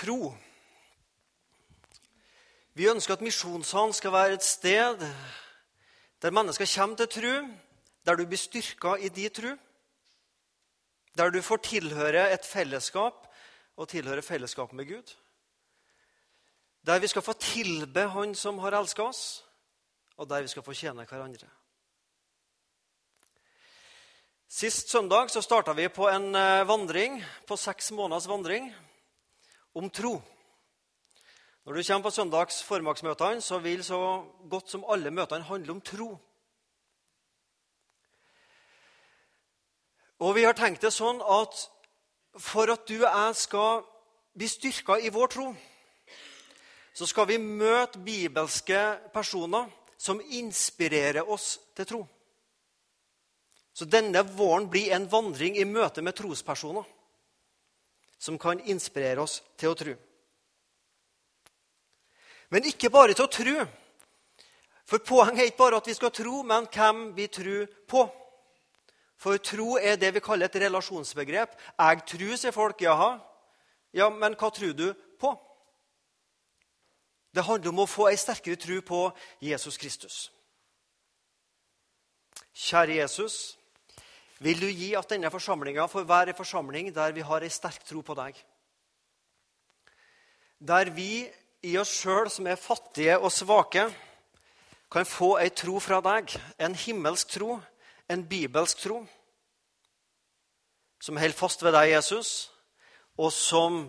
tro. Vi ønsker at Misjonssalen skal være et sted der mennesker kommer til tro, der du blir styrka i din tro, der du får tilhøre et fellesskap og tilhøre fellesskapet med Gud. Der vi skal få tilbe Han som har elska oss, og der vi skal få tjene hverandre. Sist søndag så starta vi på en eh, vandring, på seks måneders vandring om tro. Når du kommer på søndags formiddagsmøtene, så vil så godt som alle møtene handle om tro. Og vi har tenkt det sånn at for at du og jeg skal bli styrka i vår tro, så skal vi møte bibelske personer som inspirerer oss til tro. Så denne våren blir en vandring i møte med trospersoner som kan inspirere oss til å tro. Men ikke bare til å tro. For poenget er ikke bare at vi skal tro, men hvem vi tror på. For tro er det vi kaller et relasjonsbegrep. Jeg tror, sier folk. Jaha. Ja, men hva tror du på? Det handler om å få ei sterkere tro på Jesus Kristus. Kjære Jesus, vil du gi at denne forsamlinga får være en forsamling der vi har ei sterk tro på deg? Der vi i oss sjøl, som er fattige og svake, kan få ei tro fra deg, en himmelsk tro, en bibelsk tro, som holder fast ved deg, Jesus, og som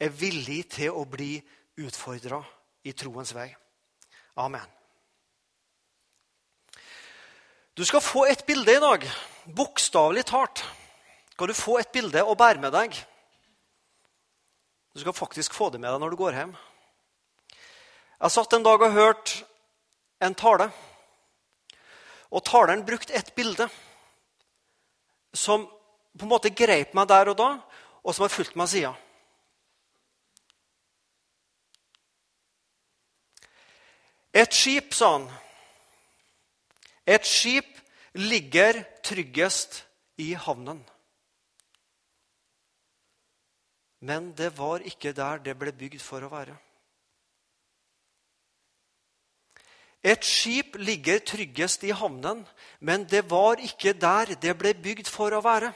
er villig til å bli utfordra i troens vei. Amen. Du skal få et bilde i dag. Bokstavelig talt skal du få et bilde å bære med deg. Du skal faktisk få det med deg når du går hjem. Jeg satt en dag og hørte en tale. Og taleren brukte et bilde som på en måte greip meg der og da, og som har fulgt meg siden. Et skip, sa han. Et skip ligger tryggest i havnen. Men det var ikke der det ble bygd for å være. Et skip ligger tryggest i havnen, men det var ikke der det ble bygd for å være.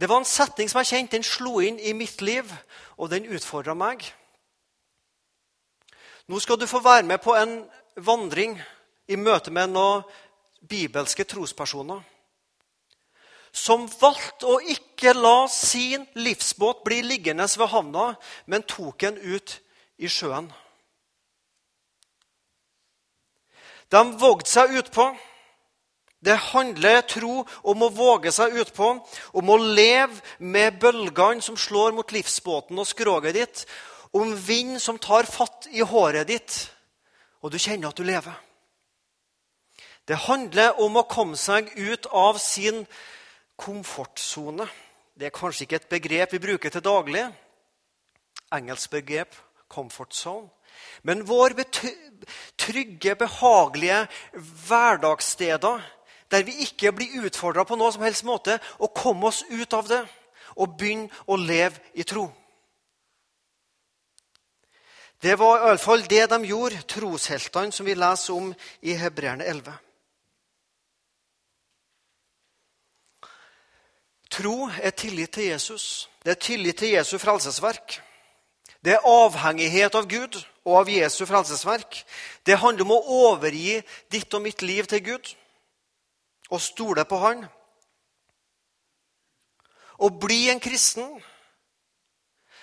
Det var en setning som jeg kjente, den slo inn i mitt liv, og den utfordra meg. Nå skal du få være med på en vandring i møte med noen bibelske trospersoner som valgte å ikke la sin livsbåt bli liggende ved havna, men tok den ut i sjøen. De vågde seg utpå. Det handler tro om å våge seg utpå, om å leve med bølgene som slår mot livsbåten og skroget ditt, om vind som tar fatt i håret ditt, og du kjenner at du lever. Det handler om å komme seg ut av sin komfortsone. Det er kanskje ikke et begrep vi bruker til daglig. Engelsk begrep 'comfort zone'. Men vår trygge, behagelige hverdagssteder, der vi ikke blir utfordra på noe som helst måte, å komme oss ut av det og begynne å leve i tro. Det var iallfall det de gjorde, trosheltene som vi leser om i Hebreerne 11. Tro er tillit til Jesus. Det er tillit til Jesu frelsesverk. Det er avhengighet av Gud og av Jesu frelsesverk. Det handler om å overgi ditt og mitt liv til Gud og stole på Han. Å bli en kristen,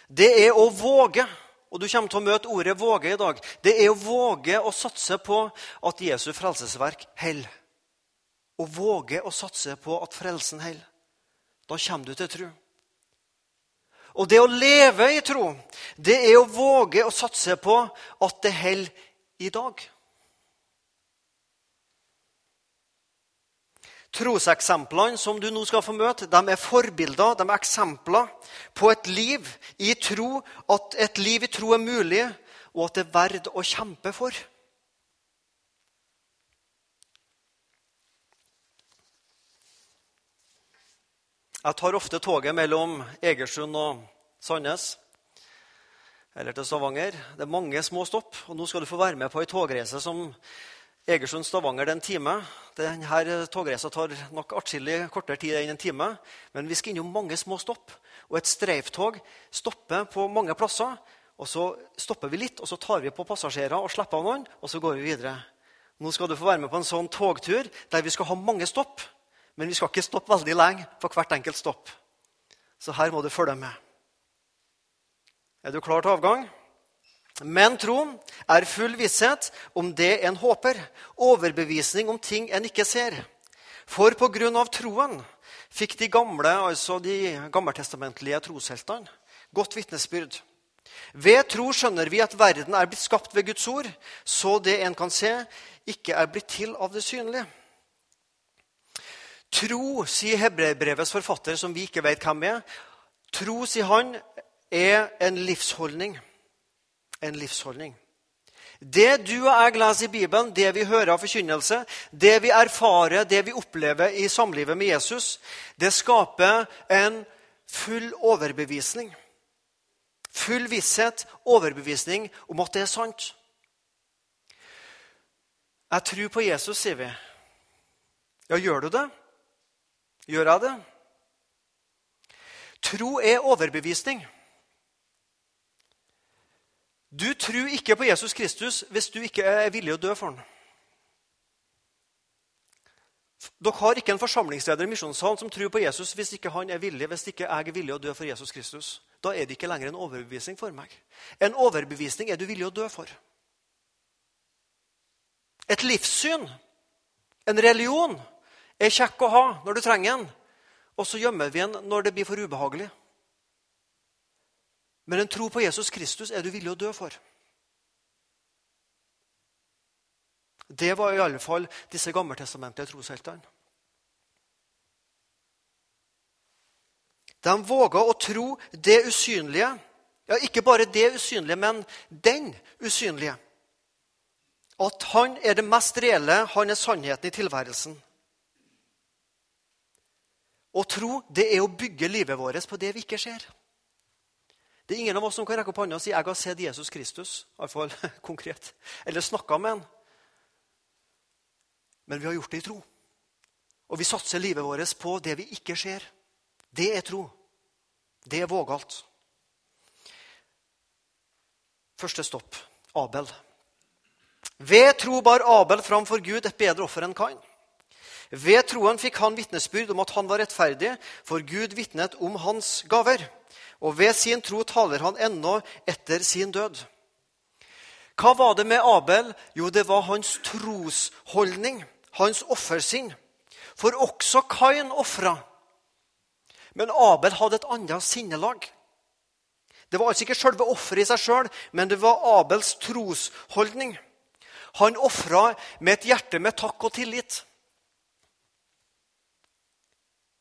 det er å våge. Og du kommer til å møte ordet 'våge' i dag. Det er å våge å satse på at Jesu frelsesverk holder. Å våge å satse på at frelsen holder. Da kommer du til tro. Og det å leve i tro, det er å våge å satse på at det holder i dag. Troseksemplene som du nå skal få møte, de er forbilder, de er eksempler på et liv i tro, at et liv i tro er mulig, og at det er verdt å kjempe for. Jeg tar ofte toget mellom Egersund og Sandnes. eller til Stavanger. Det er mange små stopp, og nå skal du få være med på ei togreise som Egersund-Stavanger det er en time. Denne togreisa tar nok atskillig kortere tid enn en time. Men vi skal innom mange små stopp. Og et streiftog stopper på mange plasser. og Så stopper vi litt, og så tar vi på passasjerer og slipper av noen, og så går vi videre. Nå skal du få være med på en sånn togtur der vi skal ha mange stopp. Men vi skal ikke stoppe veldig lenge på hvert enkelt stopp. Så her må du følge med. Er du klar til avgang? Men tro er full visshet om det en håper, overbevisning om ting en ikke ser. For på grunn av troen fikk de gamle, altså de gammeltestamentlige trosheltene, godt vitnesbyrd. Ved tro skjønner vi at verden er blitt skapt ved Guds ord, så det en kan se, ikke er blitt til av det synlige. Tro, sier hebreerbrevets forfatter, som vi ikke vet hvem er, tro, sier han, er en livsholdning en livsholdning. Det du og jeg leser i Bibelen, det vi hører av forkynnelse, det vi erfarer, det vi opplever i samlivet med Jesus, det skaper en full overbevisning. Full visshet, overbevisning om at det er sant. Jeg tror på Jesus, sier vi. Ja, gjør du det? Gjør jeg det? Tro er overbevisning. Du tror ikke på Jesus Kristus hvis du ikke er villig å dø for ham. Dere har ikke en forsamlingsleder i misjonssalen som tror på Jesus hvis ikke han er villig, hvis ikke jeg er villig å dø for Jesus Kristus. Da er det ikke lenger en overbevisning for meg. En overbevisning er du villig å dø for. Et livssyn, en religion, er kjekk å ha når du trenger den. Og så gjemmer vi den når det blir for ubehagelig. Men en tro på Jesus Kristus er du villig å dø for. Det var i alle fall disse gammeltestamentlige trosheltene. De våga å tro det usynlige. Ja, ikke bare det usynlige, men den usynlige. At han er det mest reelle, han er sannheten i tilværelsen. Å tro, det er å bygge livet vårt på det vi ikke ser. Det er ingen av oss som kan rekke opp hånda og si 'Jeg har sett Jesus Kristus'. Iallfall konkret. Eller snakka med han. Men vi har gjort det i tro. Og vi satser livet vårt på det vi ikke ser. Det er tro. Det er vågalt. Første stopp Abel. Ved tro bar Abel framfor Gud et bedre offer enn Kain. Ved troen fikk han vitnesbyrd om at han var rettferdig, for Gud vitnet om hans gaver og ved sin tro taler han ennå etter sin død. Hva var det med Abel? Jo, det var hans trosholdning, hans offersinn. For også Kain ofra. Men Abel hadde et annet sinnelag. Det var altså ikke selve offeret i seg sjøl, men det var Abels trosholdning. Han ofra med et hjerte med takk og tillit.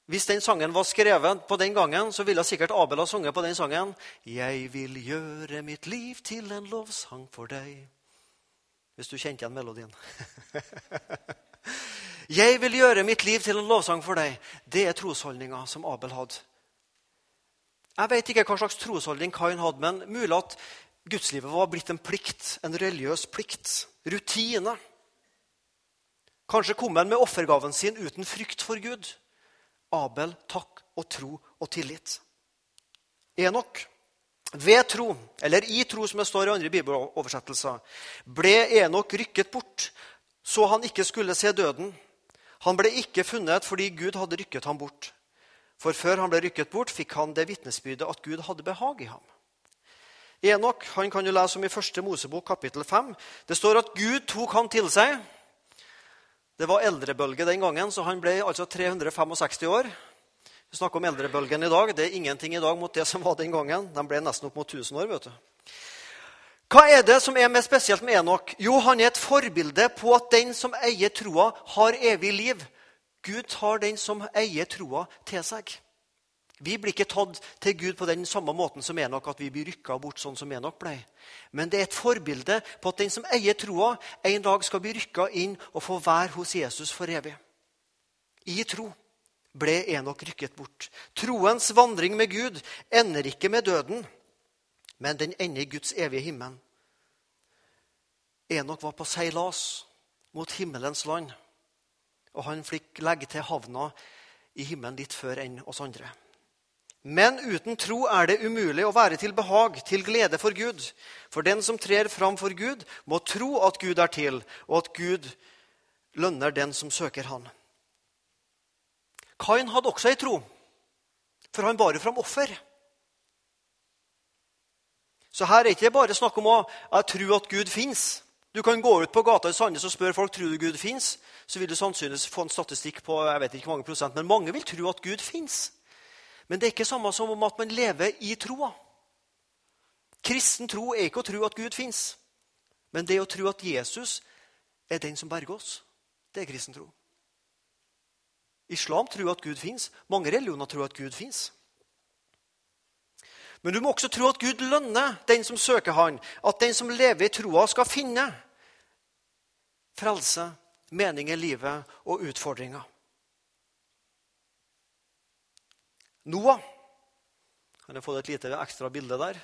Hvis den sangen var skrevet på den gangen, så ville sikkert Abel ha sunget på den sangen. Jeg vil gjøre mitt liv til en lovsang for deg. Hvis du kjente igjen melodien. Jeg vil gjøre mitt liv til en lovsang for deg. Det er trosholdninga som Abel hadde. Jeg vet ikke hva slags trosholdning Kain hadde, men mulig at gudslivet var blitt en plikt, en religiøs plikt. Rutine. Kanskje kom han med offergaven sin uten frykt for Gud. Abel takk og tro og tillit. Enok, ved tro, eller i tro, som det står i andre bibeloversettelser, ble Enok rykket bort så han ikke skulle se døden. Han ble ikke funnet fordi Gud hadde rykket ham bort. For før han ble rykket bort, fikk han det vitnesbyrdet at Gud hadde behag i ham. Enok han kan du lese om i første Mosebok, kapittel 5. Det står at Gud tok han til seg det var eldrebølge den gangen, så han ble altså 365 år. Vi snakker om eldrebølgen i dag. Det er ingenting i dag mot det som var den gangen. De ble nesten opp mot 1000 år. vet du. Hva er det som er mer spesielt med Enok? Jo, han er et forbilde på at den som eier troa, har evig liv. Gud tar den som eier troa, til seg. Vi blir ikke tatt til Gud på den samme måten som Enok, at vi blir rykka bort sånn som Enok ble. Men det er et forbilde på at den som eier troa, en dag skal bli rykka inn og få være hos Jesus for evig. I tro ble Enok rykket bort. Troens vandring med Gud ender ikke med døden. men den ender i Guds evige himmel. Enok var på seilas mot himmelens land, og han fikk legge til havna i himmelen litt før enn oss andre. Men uten tro er det umulig å være til behag, til glede for Gud. For den som trer fram for Gud, må tro at Gud er til, og at Gud lønner den som søker Han. Kain hadde også ei tro, for han bar fram offer. Så her er det ikke bare snakk om å tro at Gud fins. Du kan gå ut på gata i Sandnes og spørre folk tror du Gud fins. Så vil du sannsynligvis få en statistikk på jeg vet ikke mange prosent, men mange vil tro at Gud fins. Men det er ikke samme som om at man lever i troa. Kristen tro er ikke å tro at Gud fins, men det å tro at Jesus er den som berger oss. Det er kristen tro. Islam tror at Gud fins. Mange religioner tror at Gud fins. Men du må også tro at Gud lønner den som søker Han, at den som lever i troa, skal finne frelse, mening i livet og utfordringer. Noah Kan jeg få et lite ekstra bilde der?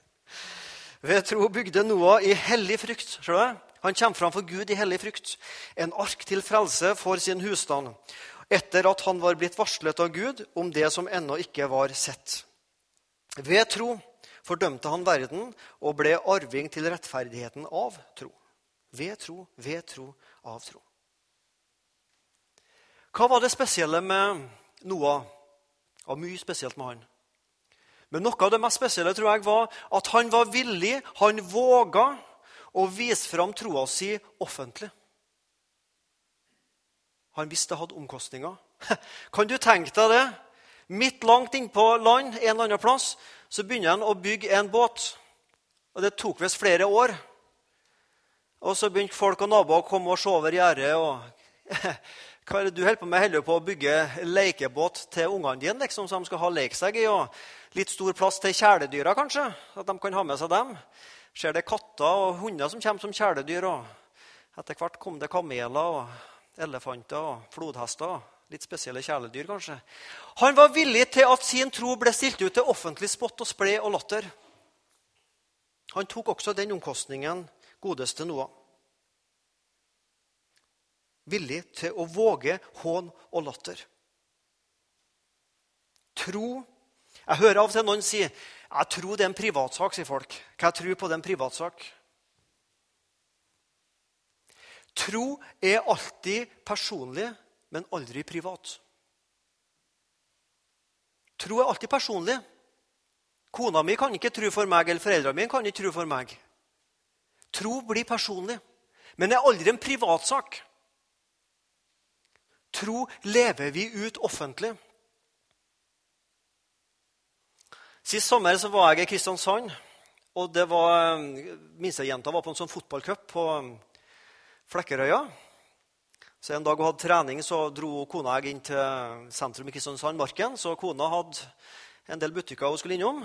Ved tro bygde Noah i hellig frykt. Ser du? Han kommer fram for Gud i hellig frykt. En ark til frelse for sin husstand, etter at han var blitt varslet av Gud om det som ennå ikke var sett. Ved tro fordømte han verden og ble arving til rettferdigheten av tro. Ved tro, ved tro, av tro. Hva var det spesielle med Noah? Det var mye spesielt med han. Men noe av det mest spesielle tror jeg var at han var villig, han våga å vise fram troa si offentlig. Han visste det hadde omkostninger. Kan du tenke deg det? Midt langt innpå land en eller annen plass, så begynner han å bygge en båt. Og Det tok visst flere år. Og så begynte folk og naboer å komme og se over gjerdet. Hva er det du holder på med? Holder på å bygge lekebåt til ungene dine, liksom, som de skal ha leke seg i? og Litt stor plass til kjæledyra, kanskje? At de kan ha med seg dem? Ser det katter og hunder som kommer som kjæledyr? og Etter hvert kom det kameler og elefanter og flodhester. Litt spesielle kjæledyr, kanskje. Han var villig til at sin tro ble stilt ut til offentlig spott og sple og latter. Han tok også den omkostningen godeste Noah. Villig til å våge hån og latter. Tro Jeg hører av og til noen si jeg tror det er en privatsak. sier folk. Hva jeg tror på det er en privatsak. Tro er alltid personlig men aldri privat. Tro er alltid personlig. Kona mi kan ikke tro for meg, eller foreldrene mine kan ikke tro for meg. Tro blir personlig, men det er aldri en privatsak. Tro lever vi ut offentlig. Sist sommer så var jeg i Kristiansand. og det var, Minstejenta var på en sånn fotballcup på Flekkerøya. Så En dag hun hadde trening, så dro kona jeg inn til sentrum i Kristiansand, Marken. Så kona hadde en del butikker hun skulle innom.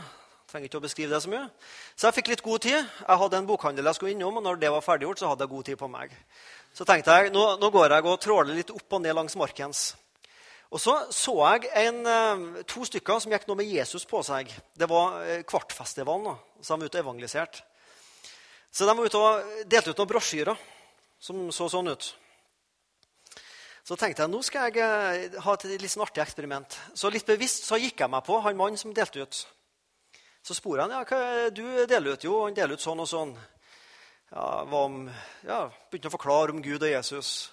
Trenger ikke å beskrive det så mye. Så jeg fikk litt god tid. Jeg hadde en bokhandel jeg skulle innom, og når det var ferdiggjort, så hadde jeg god tid på meg. Så tenkte jeg nå, nå går jeg og tråler litt opp og ned langs Markens. Og så så jeg en, eh, to stykker som gikk nå med Jesus på seg. Det var eh, Kvartfestivalen, da, så de var ute og evangeliserte. Så de var ute og delte ut noen brosjyrer som så sånn ut. Så tenkte jeg nå skal jeg eh, ha et litt sånn artig eksperiment. Så litt bevisst så gikk jeg meg på han mannen som delte ut. Så spurte han ja, hva du deler ut. Jo, han deler ut sånn og sånn. Ja, om, ja, Begynte å forklare om Gud og Jesus.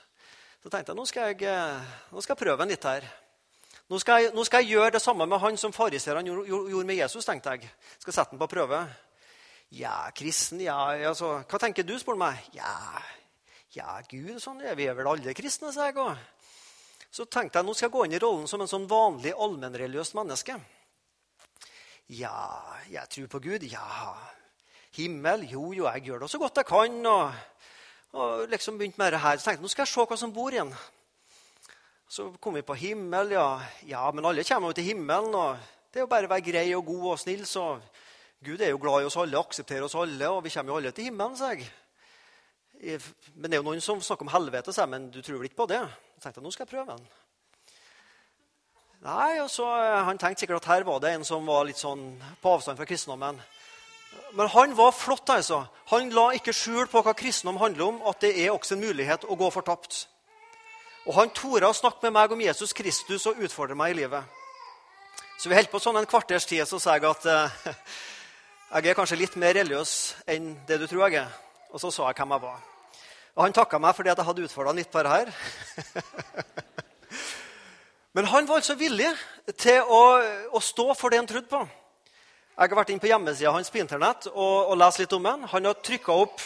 Så tenkte jeg nå skal jeg, eh, nå skal jeg prøve en litt her. Nå skal, jeg, nå skal, jeg, gjøre det samme med han som fariseerne gjorde, med Jesus. tenkte jeg. Skal sette han på prøve. Ja, kristen, ja, altså, Hva tenker du, spør han meg. Ja, ja, Gud, sånn vi er vel alle kristne, sa jeg. òg. så tenkte jeg nå skal jeg gå inn i rollen som en sånn vanlig allmennreligiøst menneske. Ja, jeg tror på Gud. Ja. Himmel? Jo, jo, jeg gjør det så godt jeg kan. Og, og liksom begynte med det her. Så tenkte jeg nå skal jeg se hva som bor igjen. Så kom vi på himmel. Ja, ja men alle kommer jo til himmelen. og Det er jo bare å være grei og god og snill. så Gud er jo glad i oss alle, aksepterer oss alle, og vi kommer jo alle til himmelen. sa jeg. Men det er jo noen som snakker om helvete, sa jeg, men du tror vel ikke på det? Jeg tenkte nå skal jeg prøve den. Nei, og så, eh, Han tenkte sikkert at her var det en som var litt sånn på avstand fra kristendommen. Men han var flott. altså. Han la ikke skjul på hva kristendom handler om, at det er også en mulighet å gå fortapt. Og han torde å snakke med meg om Jesus Kristus og utfordre meg i livet. Så vi holdt på sånn en kvarters tid, så sa jeg at eh, jeg er kanskje litt mer religiøs enn det du tror jeg er. Og så sa jeg hvem jeg var. Og han takka meg fordi jeg hadde utfordra han litt på det her. Men han var altså villig til å, å stå for det han trodde på. Jeg har vært inn på hjemmesida hans på internett og, og lest litt om den. Han har trykka opp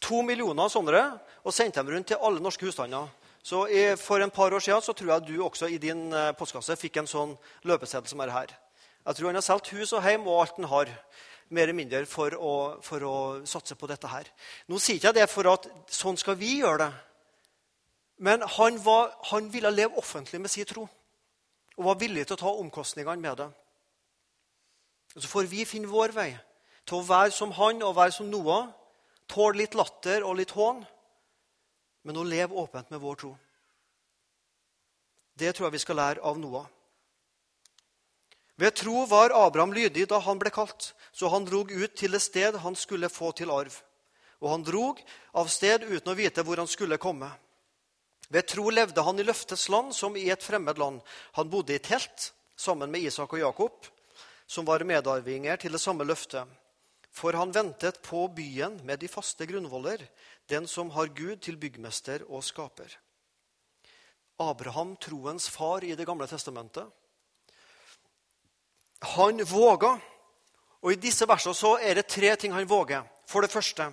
to millioner sånne og sendt dem rundt til alle norske husstander. Så i, For en par år siden så tror jeg du også i din eh, postkasse fikk en sånn løpeseddel som er her. Jeg tror han har solgt hus og hjem og alt han har, mer eller mindre for å, for å satse på dette her. Nå sier ikke jeg det for at sånn skal vi gjøre det. Men han, var, han ville leve offentlig med sin tro og var villig til å ta omkostningene med det. Så får vi finne vår vei til å være som han og være som Noah. Tåle litt latter og litt hån, men å leve åpent med vår tro. Det tror jeg vi skal lære av Noah. Ved tro var Abraham lydig da han ble kalt, så han drog ut til det sted han skulle få til arv. Og han drog av sted uten å vite hvor han skulle komme. Ved tro levde han i løftets land som i et fremmed land. Han bodde i telt sammen med Isak og Jakob som var medarvinger til det samme løftet. For han ventet på byen med de faste grunnvoller, den som har Gud til byggmester og skaper. Abraham, troens far i Det gamle testamentet. Han våga. Og I disse versene så er det tre ting han våger. For det første,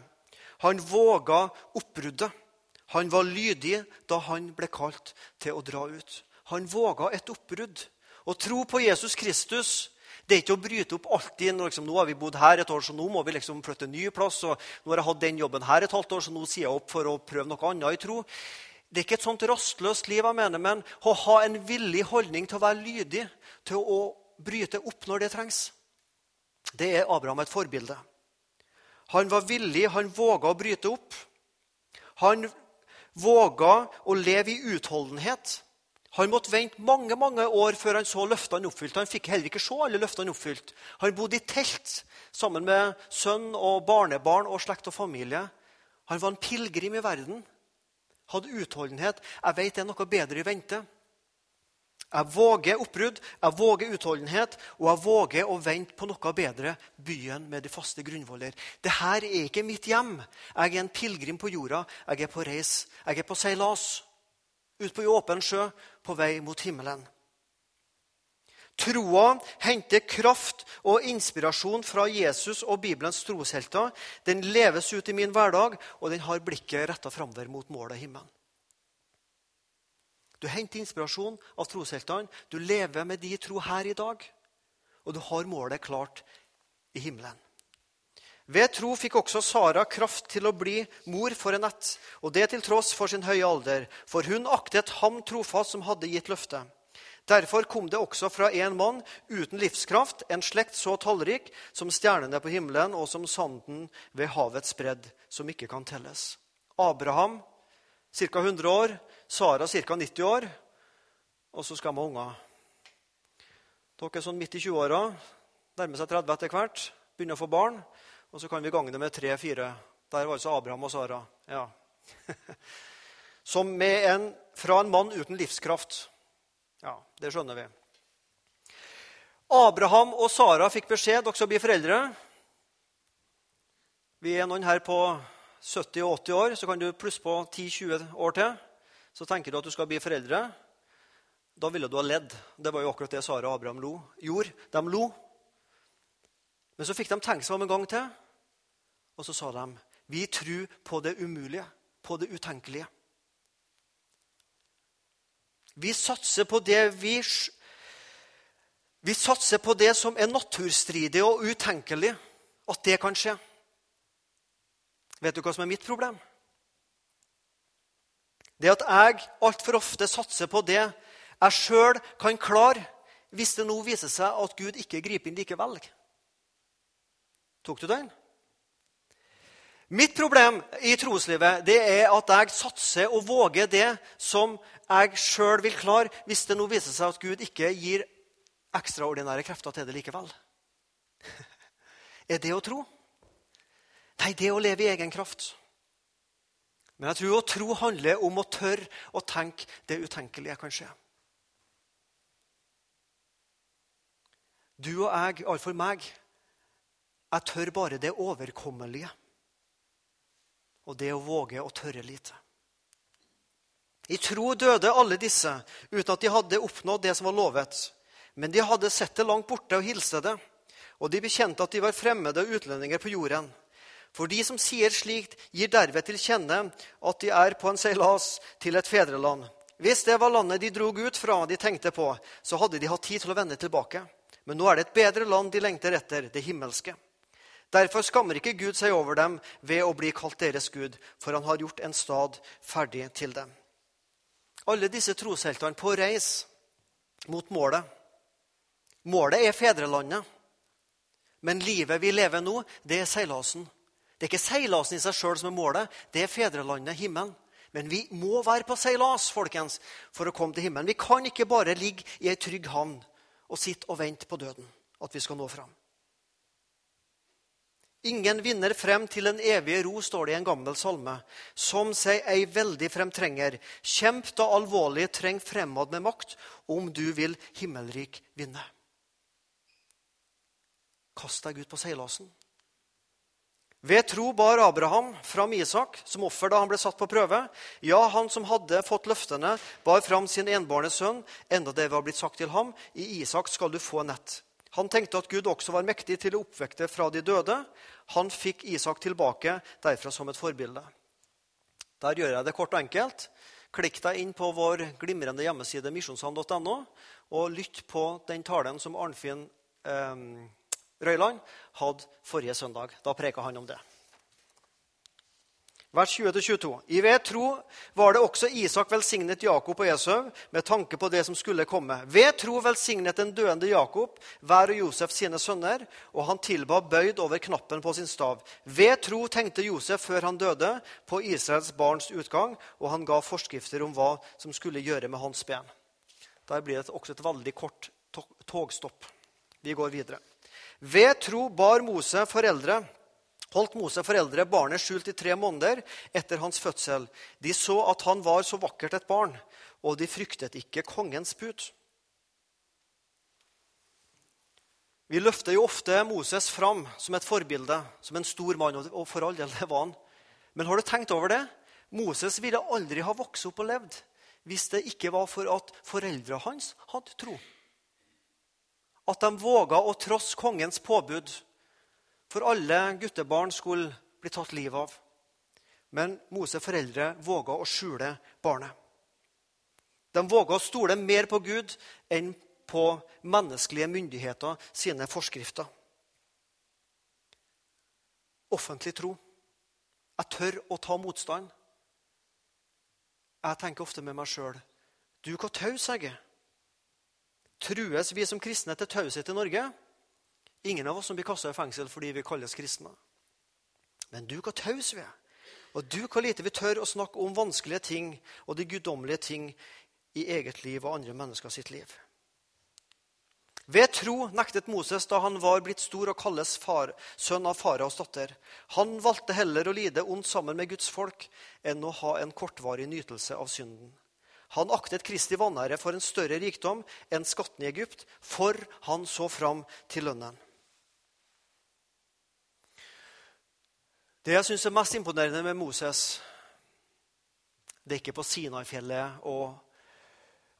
han våga oppbruddet. Han var lydig da han ble kalt til å dra ut. Han våga et oppbrudd. Å tro på Jesus Kristus det er ikke å bryte opp alltid. Liksom, nå har vi bodd her et år, så nå må vi liksom flytte en ny plass. og Nå har jeg hatt den jobben her et halvt år, så nå sier jeg opp for å prøve noe annet i tro. Det er ikke et sånt rastløst liv, jeg mener, men å ha en villig holdning til å være lydig, til å bryte opp når det trengs. Det er Abraham et forbilde. Han var villig, han våga å bryte opp. Han våga å leve i utholdenhet. Han måtte vente mange mange år før han så løftene oppfylt. Han fikk heller ikke se alle løftene oppfylt. Han bodde i telt sammen med sønn og barnebarn og slekt og familie. Han var en pilegrim i verden. Hadde utholdenhet. Jeg vet det er noe bedre i vente. Jeg våger oppbrudd, jeg våger utholdenhet, og jeg våger å vente på noe bedre. Byen med de faste grunnvoller. Dette er ikke mitt hjem. Jeg er en pilegrim på jorda. Jeg er på reis. Jeg er på seilas ut på åpen sjø på vei mot himmelen. Troa henter kraft og inspirasjon fra Jesus og Bibelens troshelter. Den leves ut i min hverdag, og den har blikket retta framover mot målet himmelen. Du henter inspirasjon av trosheltene. Du lever med de tro her i dag, og du har målet klart i himmelen. Ved tro fikk også Sara kraft til å bli mor for en ett, og det til tross for sin høye alder, for hun aktet ham trofast som hadde gitt løftet. Derfor kom det også fra en mann uten livskraft, en slekt så tallrik som stjernene på himmelen og som sanden ved havets bredd, som ikke kan telles. Abraham ca. 100 år, Sara ca. 90 år, og så skal vi ha unger. Dere er sånn midt i 20-åra, nærmer seg 30 etter hvert, begynner å få barn. Og så kan vi gange det med tre-fire. Der var altså Abraham og Sara. Ja. Som med en, fra en mann uten livskraft. Ja, det skjønner vi. Abraham og Sara fikk beskjed dere skal bli foreldre. Vi er noen her på 70 og 80 år, så kan du plusse på 10-20 år til. Så tenker du at du skal bli foreldre. Da ville du ha ledd. Det var jo akkurat det Sara og Abraham lo. gjorde. De lo. Men så fikk de tenke seg om en gang til. Og så sa de vi tror på det umulige, på det utenkelige. Vi satser på det vi Vi satser på det som er naturstridig og utenkelig, at det kan skje. Vet du hva som er mitt problem? Det at jeg altfor ofte satser på det jeg sjøl kan klare, hvis det nå viser seg at Gud ikke griper inn likevel. Tok du den? Mitt problem i troslivet det er at jeg satser og våger det som jeg sjøl vil klare, hvis det nå viser seg at Gud ikke gir ekstraordinære krefter til det likevel. Er det å tro? Nei, det er å leve i egen kraft. Men jeg tror å tro handler om å tørre å tenke det utenkelige kan skje. Du og jeg, iallfall meg, jeg tør bare det overkommelige. Og det å våge å tørre lite. I tro døde alle disse uten at de hadde oppnådd det som var lovet. Men de hadde sett det langt borte og hilste det, og de bekjente at de var fremmede og utlendinger på jorden. For de som sier slikt, gir derved til kjenne at de er på en seilas til et fedreland. Hvis det var landet de drog ut fra de tenkte på, så hadde de hatt tid til å vende tilbake. Men nå er det et bedre land de lengter etter, det himmelske. Derfor skammer ikke Gud seg over dem ved å bli kalt deres Gud, for han har gjort en stad ferdig til dem. Alle disse trosheltene på reis mot målet. Målet er fedrelandet. Men livet vi lever nå, det er seilasen. Det er ikke seilasen i seg sjøl som er målet, det er fedrelandet, himmelen. Men vi må være på seilas folkens, for å komme til himmelen. Vi kan ikke bare ligge i ei trygg havn og sitte og vente på døden, at vi skal nå fram. Ingen vinner frem til en evig ro, står det i en gammel salme. Som seg ei veldig fremtrenger. Kjemp da alvorlig, treng fremad med makt, om du vil himmelrik vinne. Kast deg ut på seilasen. Ved tro bar Abraham fram Isak som offer da han ble satt på prøve. Ja, han som hadde fått løftene, bar fram sin enbårne sønn, enda det var blitt sagt til ham, i Isak skal du få nett. Han tenkte at Gud også var mektig til å oppvekte fra de døde. Han fikk Isak tilbake derfra som et forbilde. Der gjør jeg det kort og enkelt. Klikk deg inn på vår glimrende hjemmeside misjonssand.no, og lytt på den talen som Arnfinn eh, Røyland hadde forrige søndag. Da preka han om det. Vers 20-22. I ved tro var det også Isak velsignet Jakob og Esau med tanke på det som skulle komme. Ved tro velsignet den døende Jakob hver og Josef sine sønner, og han tilba bøyd over knappen på sin stav. Ved tro tenkte Josef før han døde, på Israels barns utgang, og han ga forskrifter om hva som skulle gjøre med hans ben. Der blir det også et veldig kort togstopp. Vi går videre. Ved tro bar Mose foreldre, holdt Mose foreldre barnet skjult i tre måneder etter hans fødsel. De så at han var så vakkert et barn, og de fryktet ikke kongens put. Vi løfter jo ofte Moses fram som et forbilde, som en stor mann. Og for all del, det var han. Men har du tenkt over det? Moses ville aldri ha vokst opp og levd hvis det ikke var for at foreldrene hans hadde tro at de våga å trosse kongens påbud, for alle guttebarn skulle bli tatt livet av. Men Moses foreldre våga å skjule barnet. De våga å stole mer på Gud enn på menneskelige myndigheter sine forskrifter. Offentlig tro. Jeg tør å ta motstand. Jeg tenker ofte med meg sjøl Du, hvor taus jeg er. Trues vi som kristne til taushet i Norge? Ingen av oss som blir kasta i fengsel fordi vi kalles kristne. Men du, hvor taus vi er. Og du, hvor lite vi tør å snakke om vanskelige ting og de guddommelige ting i eget liv og andre mennesker sitt liv. Ved tro nektet Moses da han var blitt stor og kalles far, sønn av faraos datter. Han valgte heller å lide ondt sammen med Guds folk enn å ha en kortvarig nytelse av synden. Han aktet Kristi vanære for en større rikdom enn skatten i Egypt, for han så fram til lønnen. Det jeg syns er mest imponerende med Moses, det er ikke på Sinai-fjellet og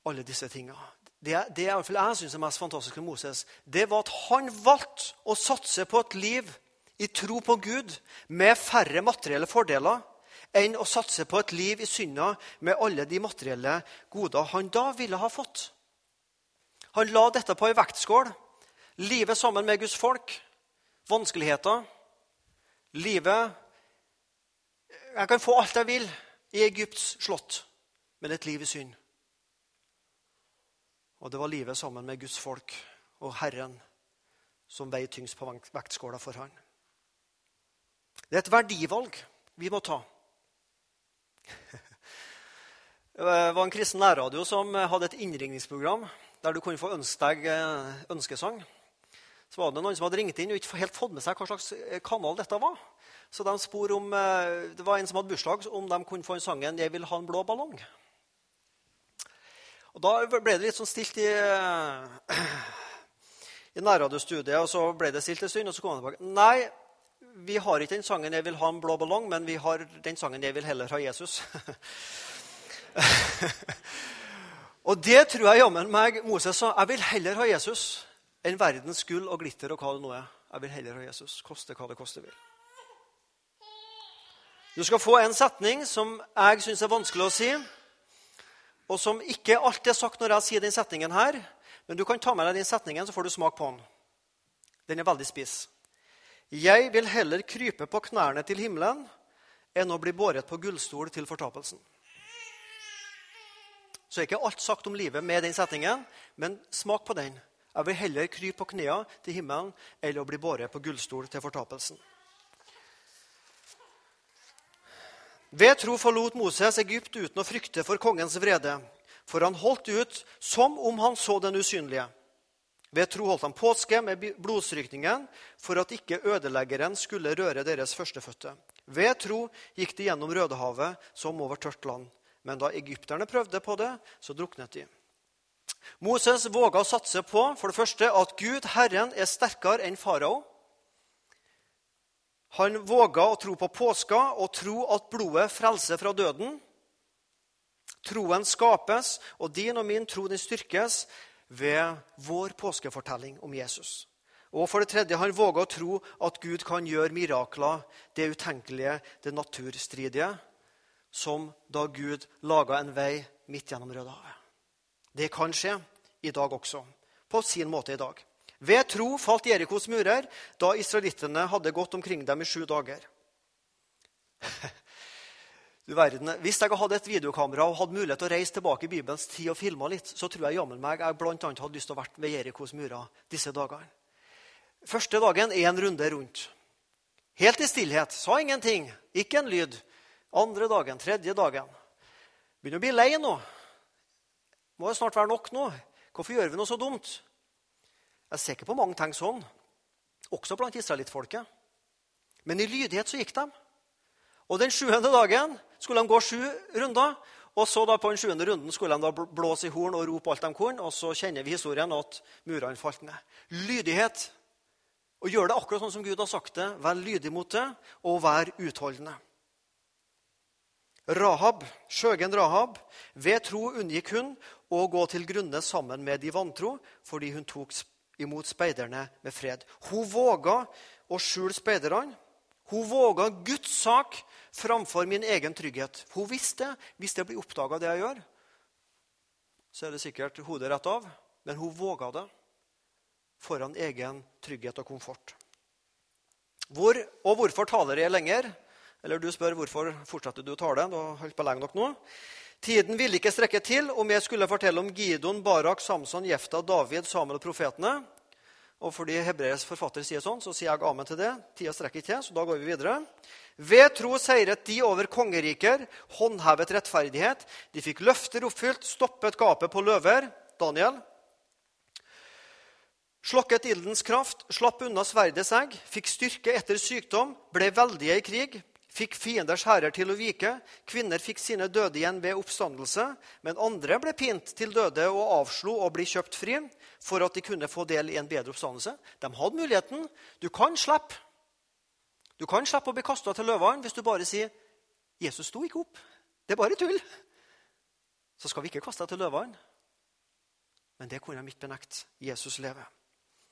alle disse tinga. Det, det jeg syns er mest fantastisk med Moses, det var at han valgte å satse på et liv i tro på Gud med færre materielle fordeler enn å satse på et liv i synda med alle de materielle goder han da ville ha fått. Han la dette på ei vektskål. Livet sammen med Guds folk. Vanskeligheter. Livet Jeg kan få alt jeg vil i Egypts slott, men et liv i synd. Og det var livet sammen med Guds folk og Herren som veier tyngst på vektskåla for han. Det er et verdivalg vi må ta. Det var en kristen nærradio som hadde et innringningsprogram der du kunne få ønske deg eh, ønskesang. Så var det noen som hadde ringt inn og ikke helt fått med seg hva slags eh, kanal dette var. Så de spor om, eh, Det var en som hadde bursdag, om de kunne få en sangen 'Jeg vil ha en blå ballong'. Og Da ble det litt sånn stilt i, i nærradiostudiet, og så ble det stilt en stund, og så kom han tilbake. Nei, vi har ikke den sangen 'Jeg vil ha en blå ballong', men vi har den sangen 'Jeg vil heller ha Jesus'. og det tror jeg jammen meg Moses sa. Jeg vil heller ha Jesus enn verdens gull og glitter og hva det nå er. Jeg vil heller ha Jesus, koste hva det koste vil. Du skal få en setning som jeg syns er vanskelig å si, og som ikke alltid er sagt når jeg sier den setningen her. Men du kan ta med deg den setningen, så får du smak på den. Den er veldig spiss. Jeg vil heller krype på knærne til himmelen enn å bli båret på gullstol til fortapelsen. Så er ikke alt sagt om livet med den setningen, men smak på den. Jeg vil heller krype på knærne til himmelen eller å bli båret på gullstol til fortapelsen. Ved tro forlot Moses Egypt uten å frykte for kongens vrede, for han holdt ut som om han så den usynlige. Ved tro holdt han påske med blodstrykningen for at ikke ødeleggeren skulle røre deres førstefødte. Ved tro gikk de gjennom Rødehavet som over tørt land. Men da egypterne prøvde på det, så druknet de. Moses våga å satse på for det første at Gud, Herren, er sterkere enn farao. Han våga å tro på påska og tro at blodet frelser fra døden. Troen skapes, og din og min tro den styrkes ved vår påskefortelling om Jesus. Og for det tredje, han våga å tro at Gud kan gjøre mirakler, det utenkelige, det naturstridige, som da Gud laga en vei midt gjennom Rødehavet. Det kan skje i dag også, på sin måte i dag. Ved tro falt Jerikos murer da israelittene hadde gått omkring dem i sju dager. Du verden, Hvis jeg hadde et videokamera og hadde mulighet til å reise tilbake i Bibelens tid og filme litt, så tror jeg jammen meg jeg blant annet hadde lyst til å være ved Jerikos murer disse dagene. Første dagen én runde rundt. Helt i stillhet. Sa ingenting. Ikke en lyd. Andre dagen, tredje dagen. Begynner å bli lei nå. Må det snart være nok nå. Hvorfor gjør vi noe så dumt? Jeg ser ikke på mange ting sånn, også blant israelittfolket. Men i lydighet så gikk de. Og Den sjuende dagen skulle de gå sju runder. Og så da på den sjuende runden skulle de da blåse i horn og rope alt de kunne. Og så kjenner vi historien at murene falt ned. Lydighet. Og gjør det akkurat sånn som Gud har sagt det. Vær lydig mot det, og vær utholdende. Rahab, skjøgen Rahab, ved tro unngikk hun å gå til grunne sammen med de vantro, fordi hun tok imot speiderne med fred. Hun våga å skjule speiderne. Hun våga Guds sak framfor min egen trygghet. Hun visste hvis det blir oppdaga, det jeg gjør, så er det sikkert hodet rett av. Men hun våga det foran egen trygghet og komfort. Hvor og hvorfor taler jeg lenger? Eller du spør hvorfor fortsetter du å tale? Du har holdt på lenge nok nå. Tiden ville ikke strekke til om jeg skulle fortelle om Gidon, Barak, Samson, Jefta, David, Samuel og profetene. Og fordi hebreisk forfatter sier sånn, så sier jeg amen til det. Tida strekker ikke til, så da går vi videre. Ved tro seiret de over kongeriker, håndhevet rettferdighet. De fikk løfter oppfylt, stoppet gapet på løver. Daniel. Slokket ildens kraft, slapp unna sverdets egg, fikk styrke etter sykdom, ble veldige i krig fikk fienders hærer til å vike. Kvinner fikk sine døde igjen ved oppstandelse, men andre ble pint til døde og avslo å bli kjøpt fri for at de kunne få del i en bedre oppstandelse. De hadde muligheten. Du kan slippe. Du kan slippe å bli kasta til løvene hvis du bare sier 'Jesus sto ikke opp'. Det er bare tull. Så skal vi ikke kaste deg til løvene. Men det kunne de ikke benekte. Jesus lever.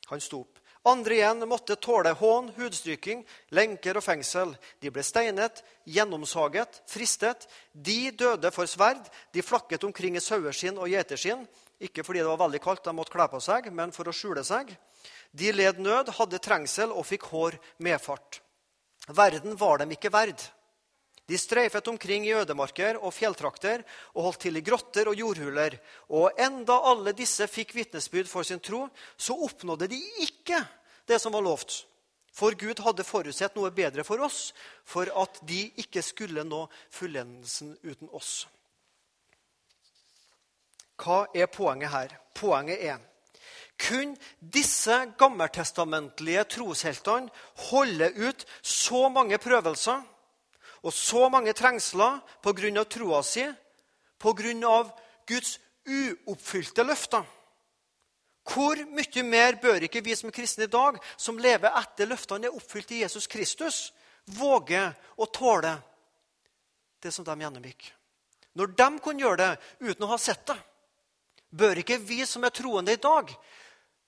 Han sto opp. Andre igjen måtte tåle hån, hudstryking, lenker og fengsel. De ble steinet, gjennomsaget, fristet. De døde for sverd. De flakket omkring i saueskinn og gjeterskinn. Ikke fordi det var veldig kaldt, de måtte kle på seg, men for å skjule seg. De led nød, hadde trengsel og fikk hår medfart. Verden var dem ikke verd. De streifet omkring i ødemarker og fjelltrakter og holdt til i grotter og jordhuler. Og enda alle disse fikk vitnesbyrd for sin tro, så oppnådde de ikke det som var lovt. For Gud hadde forutsett noe bedre for oss, for at de ikke skulle nå fullendelsen uten oss. Hva er poenget her? Poenget er Kun disse gammeltestamentlige trosheltene holder ut så mange prøvelser og så mange trengsler pga. troa si, pga. Guds uoppfylte løfter. Hvor mye mer bør ikke vi som kristne i dag, som lever etter løftene er oppfylt i Jesus Kristus, våge å tåle det som de gjennomgikk? Når de kunne gjøre det uten å ha sett det, bør ikke vi som er troende i dag,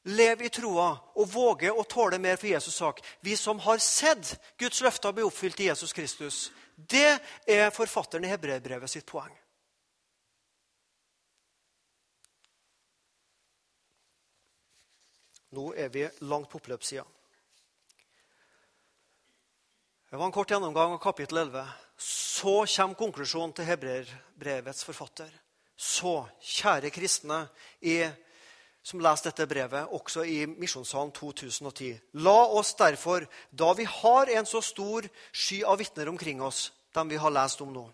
leve i troa og våge å tåle mer for Jesus' sak? Vi som har sett Guds løfter bli oppfylt i Jesus Kristus. Det er forfatteren i Hebreerbrevet sitt poeng. Nå er vi langt på oppløpssida. Det var en kort gjennomgang av kapittel 11. Så kommer konklusjonen til hebreerbrevets forfatter. Så, kjære kristne i, som leser dette brevet, også i Misjonssalen 2010. La oss derfor, da vi har en så stor sky av vitner omkring oss, dem vi har lest om nå,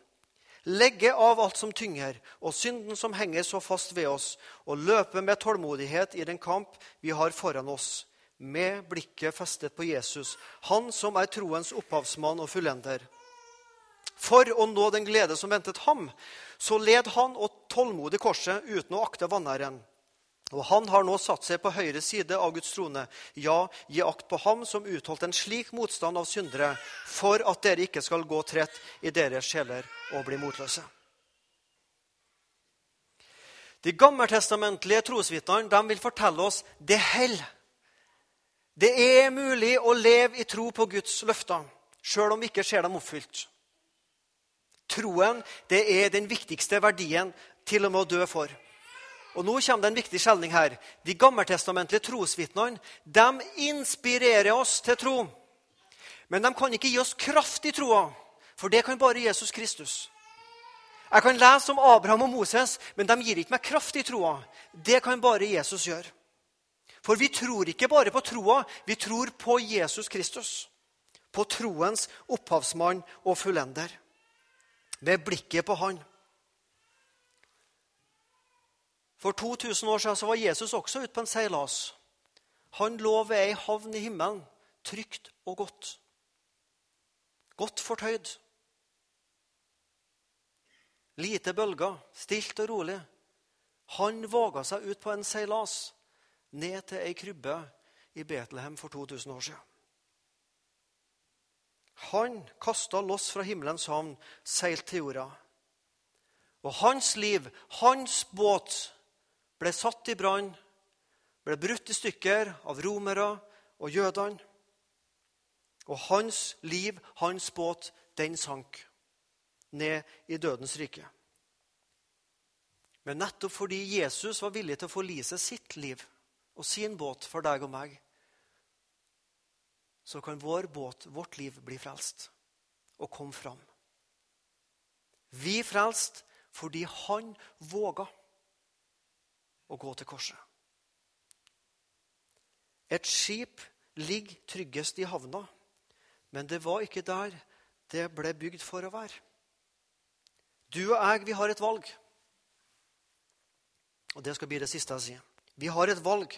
legge av alt som tynger, og synden som henger så fast ved oss, og løpe med tålmodighet i den kamp vi har foran oss, med blikket festet på Jesus, han som er troens opphavsmann og fullender. For å nå den glede som ventet ham, så led han og tålmodig korset uten å akte vanæren. Og han har nå satt seg på høyre side av Guds trone. Ja, gi akt på ham som utholdt en slik motstand av syndere, for at dere ikke skal gå trett i deres sjeler og bli motløse. De gammeltestamentlige trosvitnene vil fortelle oss det holder. Det er mulig å leve i tro på Guds løfter, sjøl om vi ikke ser dem oppfylt. Troen det er den viktigste verdien til og med å dø for. Og Nå kommer det en viktig skjelning her. De gammeltestamentlige trosvitnene de inspirerer oss til tro. Men de kan ikke gi oss kraft i troa, for det kan bare Jesus Kristus. Jeg kan lese om Abraham og Moses, men de gir ikke meg kraft i troa. Det kan bare Jesus gjøre. For vi tror ikke bare på troa, vi tror på Jesus Kristus. På troens opphavsmann og fullender. Med blikket på Han. For 2000 år siden var Jesus også ute på en seilas. Han lå ved ei havn i himmelen, trygt og godt. Godt fortøyd. Lite bølger, stilt og rolig. Han våga seg ut på en seilas ned til ei krybbe i Betlehem for 2000 år siden. Han kasta loss fra himmelens havn, seilt til jorda. Og hans liv, hans båt, ble satt i brann, ble brutt i stykker av romere og jødene. Og hans liv, hans båt, den sank ned i dødens rike. Men nettopp fordi Jesus var villig til å forlise sitt liv og sin båt for deg og meg, så kan vår båt, vårt liv, bli frelst og komme fram. Vi frelst fordi han våga å gå til korset. Et skip ligger tryggest i havna, men det var ikke der det ble bygd for å være. Du og jeg, vi har et valg. Og det skal bli det siste jeg sier. Vi har et valg.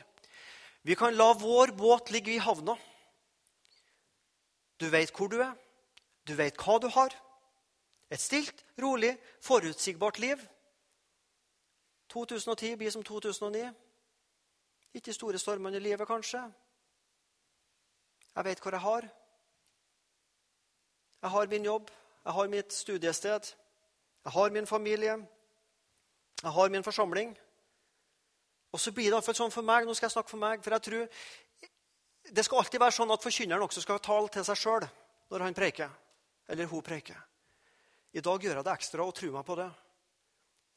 Vi kan la vår båt ligge i havna. Du vet hvor du er, du vet hva du har. Et stilt, rolig, forutsigbart liv. 2010 blir som 2009. Ikke store stormene i livet, kanskje. Jeg vet hvor jeg har. Jeg har min jobb, jeg har mitt studiested, jeg har min familie, jeg har min forsamling. Og så blir det iallfall sånn for meg. Nå skal jeg snakke for meg, for jeg tror Det skal alltid være sånn at forkynneren også skal tale til seg sjøl når han preiker. Eller hun preiker. I dag gjør jeg det ekstra, og tror meg på det.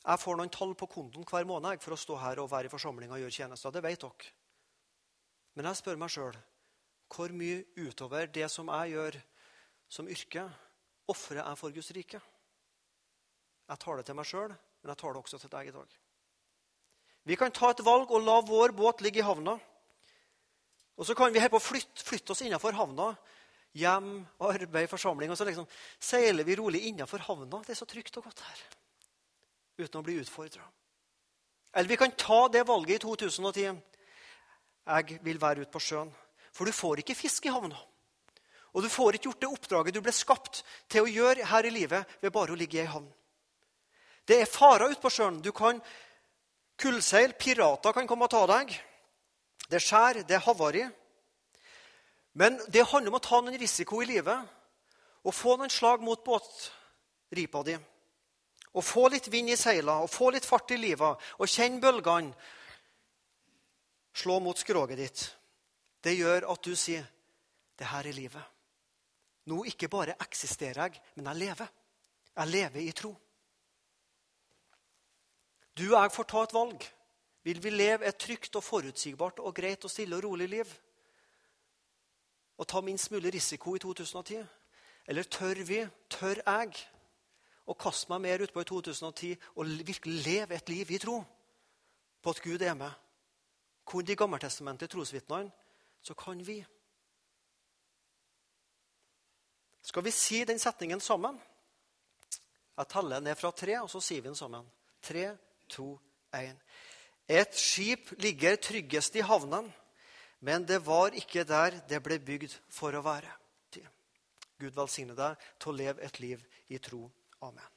Jeg får noen tall på kontoen hver måned for å stå her og være i forsamlinga og gjøre tjenester. Det vet dere. Men jeg spør meg sjøl hvor mye utover det som jeg gjør som yrke, ofrer jeg for Guds rike? Jeg tar det til meg sjøl, men jeg tar det også til deg i dag. Vi kan ta et valg og la vår båt ligge i havna. Og så kan vi helt på flytte, flytte oss innenfor havna. Hjem, arbeid, forsamling. Og så liksom seiler vi rolig innenfor havna. Det er så trygt og godt her uten å bli utfordra. Eller vi kan ta det valget i 2010. jeg vil være ute på sjøen. For du får ikke fisk i havna. Og du får ikke gjort det oppdraget du ble skapt til å gjøre her i livet ved bare å ligge i ei havn. Det er farer ute på sjøen. Du kan kullseil, pirater kan komme og ta deg. Det skjær, det er havari. Men det handler om å ta noen risiko i livet og få noen slag mot båtripa di. Og få litt vind i seila og få litt fart i livet og kjenne bølgene slå mot skroget ditt. Det gjør at du sier, 'Det her er livet'. Nå ikke bare eksisterer jeg, men jeg lever. Jeg lever i tro. Du og jeg får ta et valg. Vil vi leve et trygt og forutsigbart og greit og stille og rolig liv? Og ta minst mulig risiko i 2010? Eller tør vi, tør jeg, å kaste meg mer utpå i 2010 og virkelig leve et liv i tro på at Gud er med? Kun de gammeltestamentlige trosvitnene, så kan vi. Skal vi si den setningen sammen? Jeg teller ned fra tre, og så sier vi den sammen. Tre, to, én. Et skip ligger tryggest i havnen, men det var ikke der det ble bygd for å være. Gud velsigne deg til å leve et liv i tro. Amen.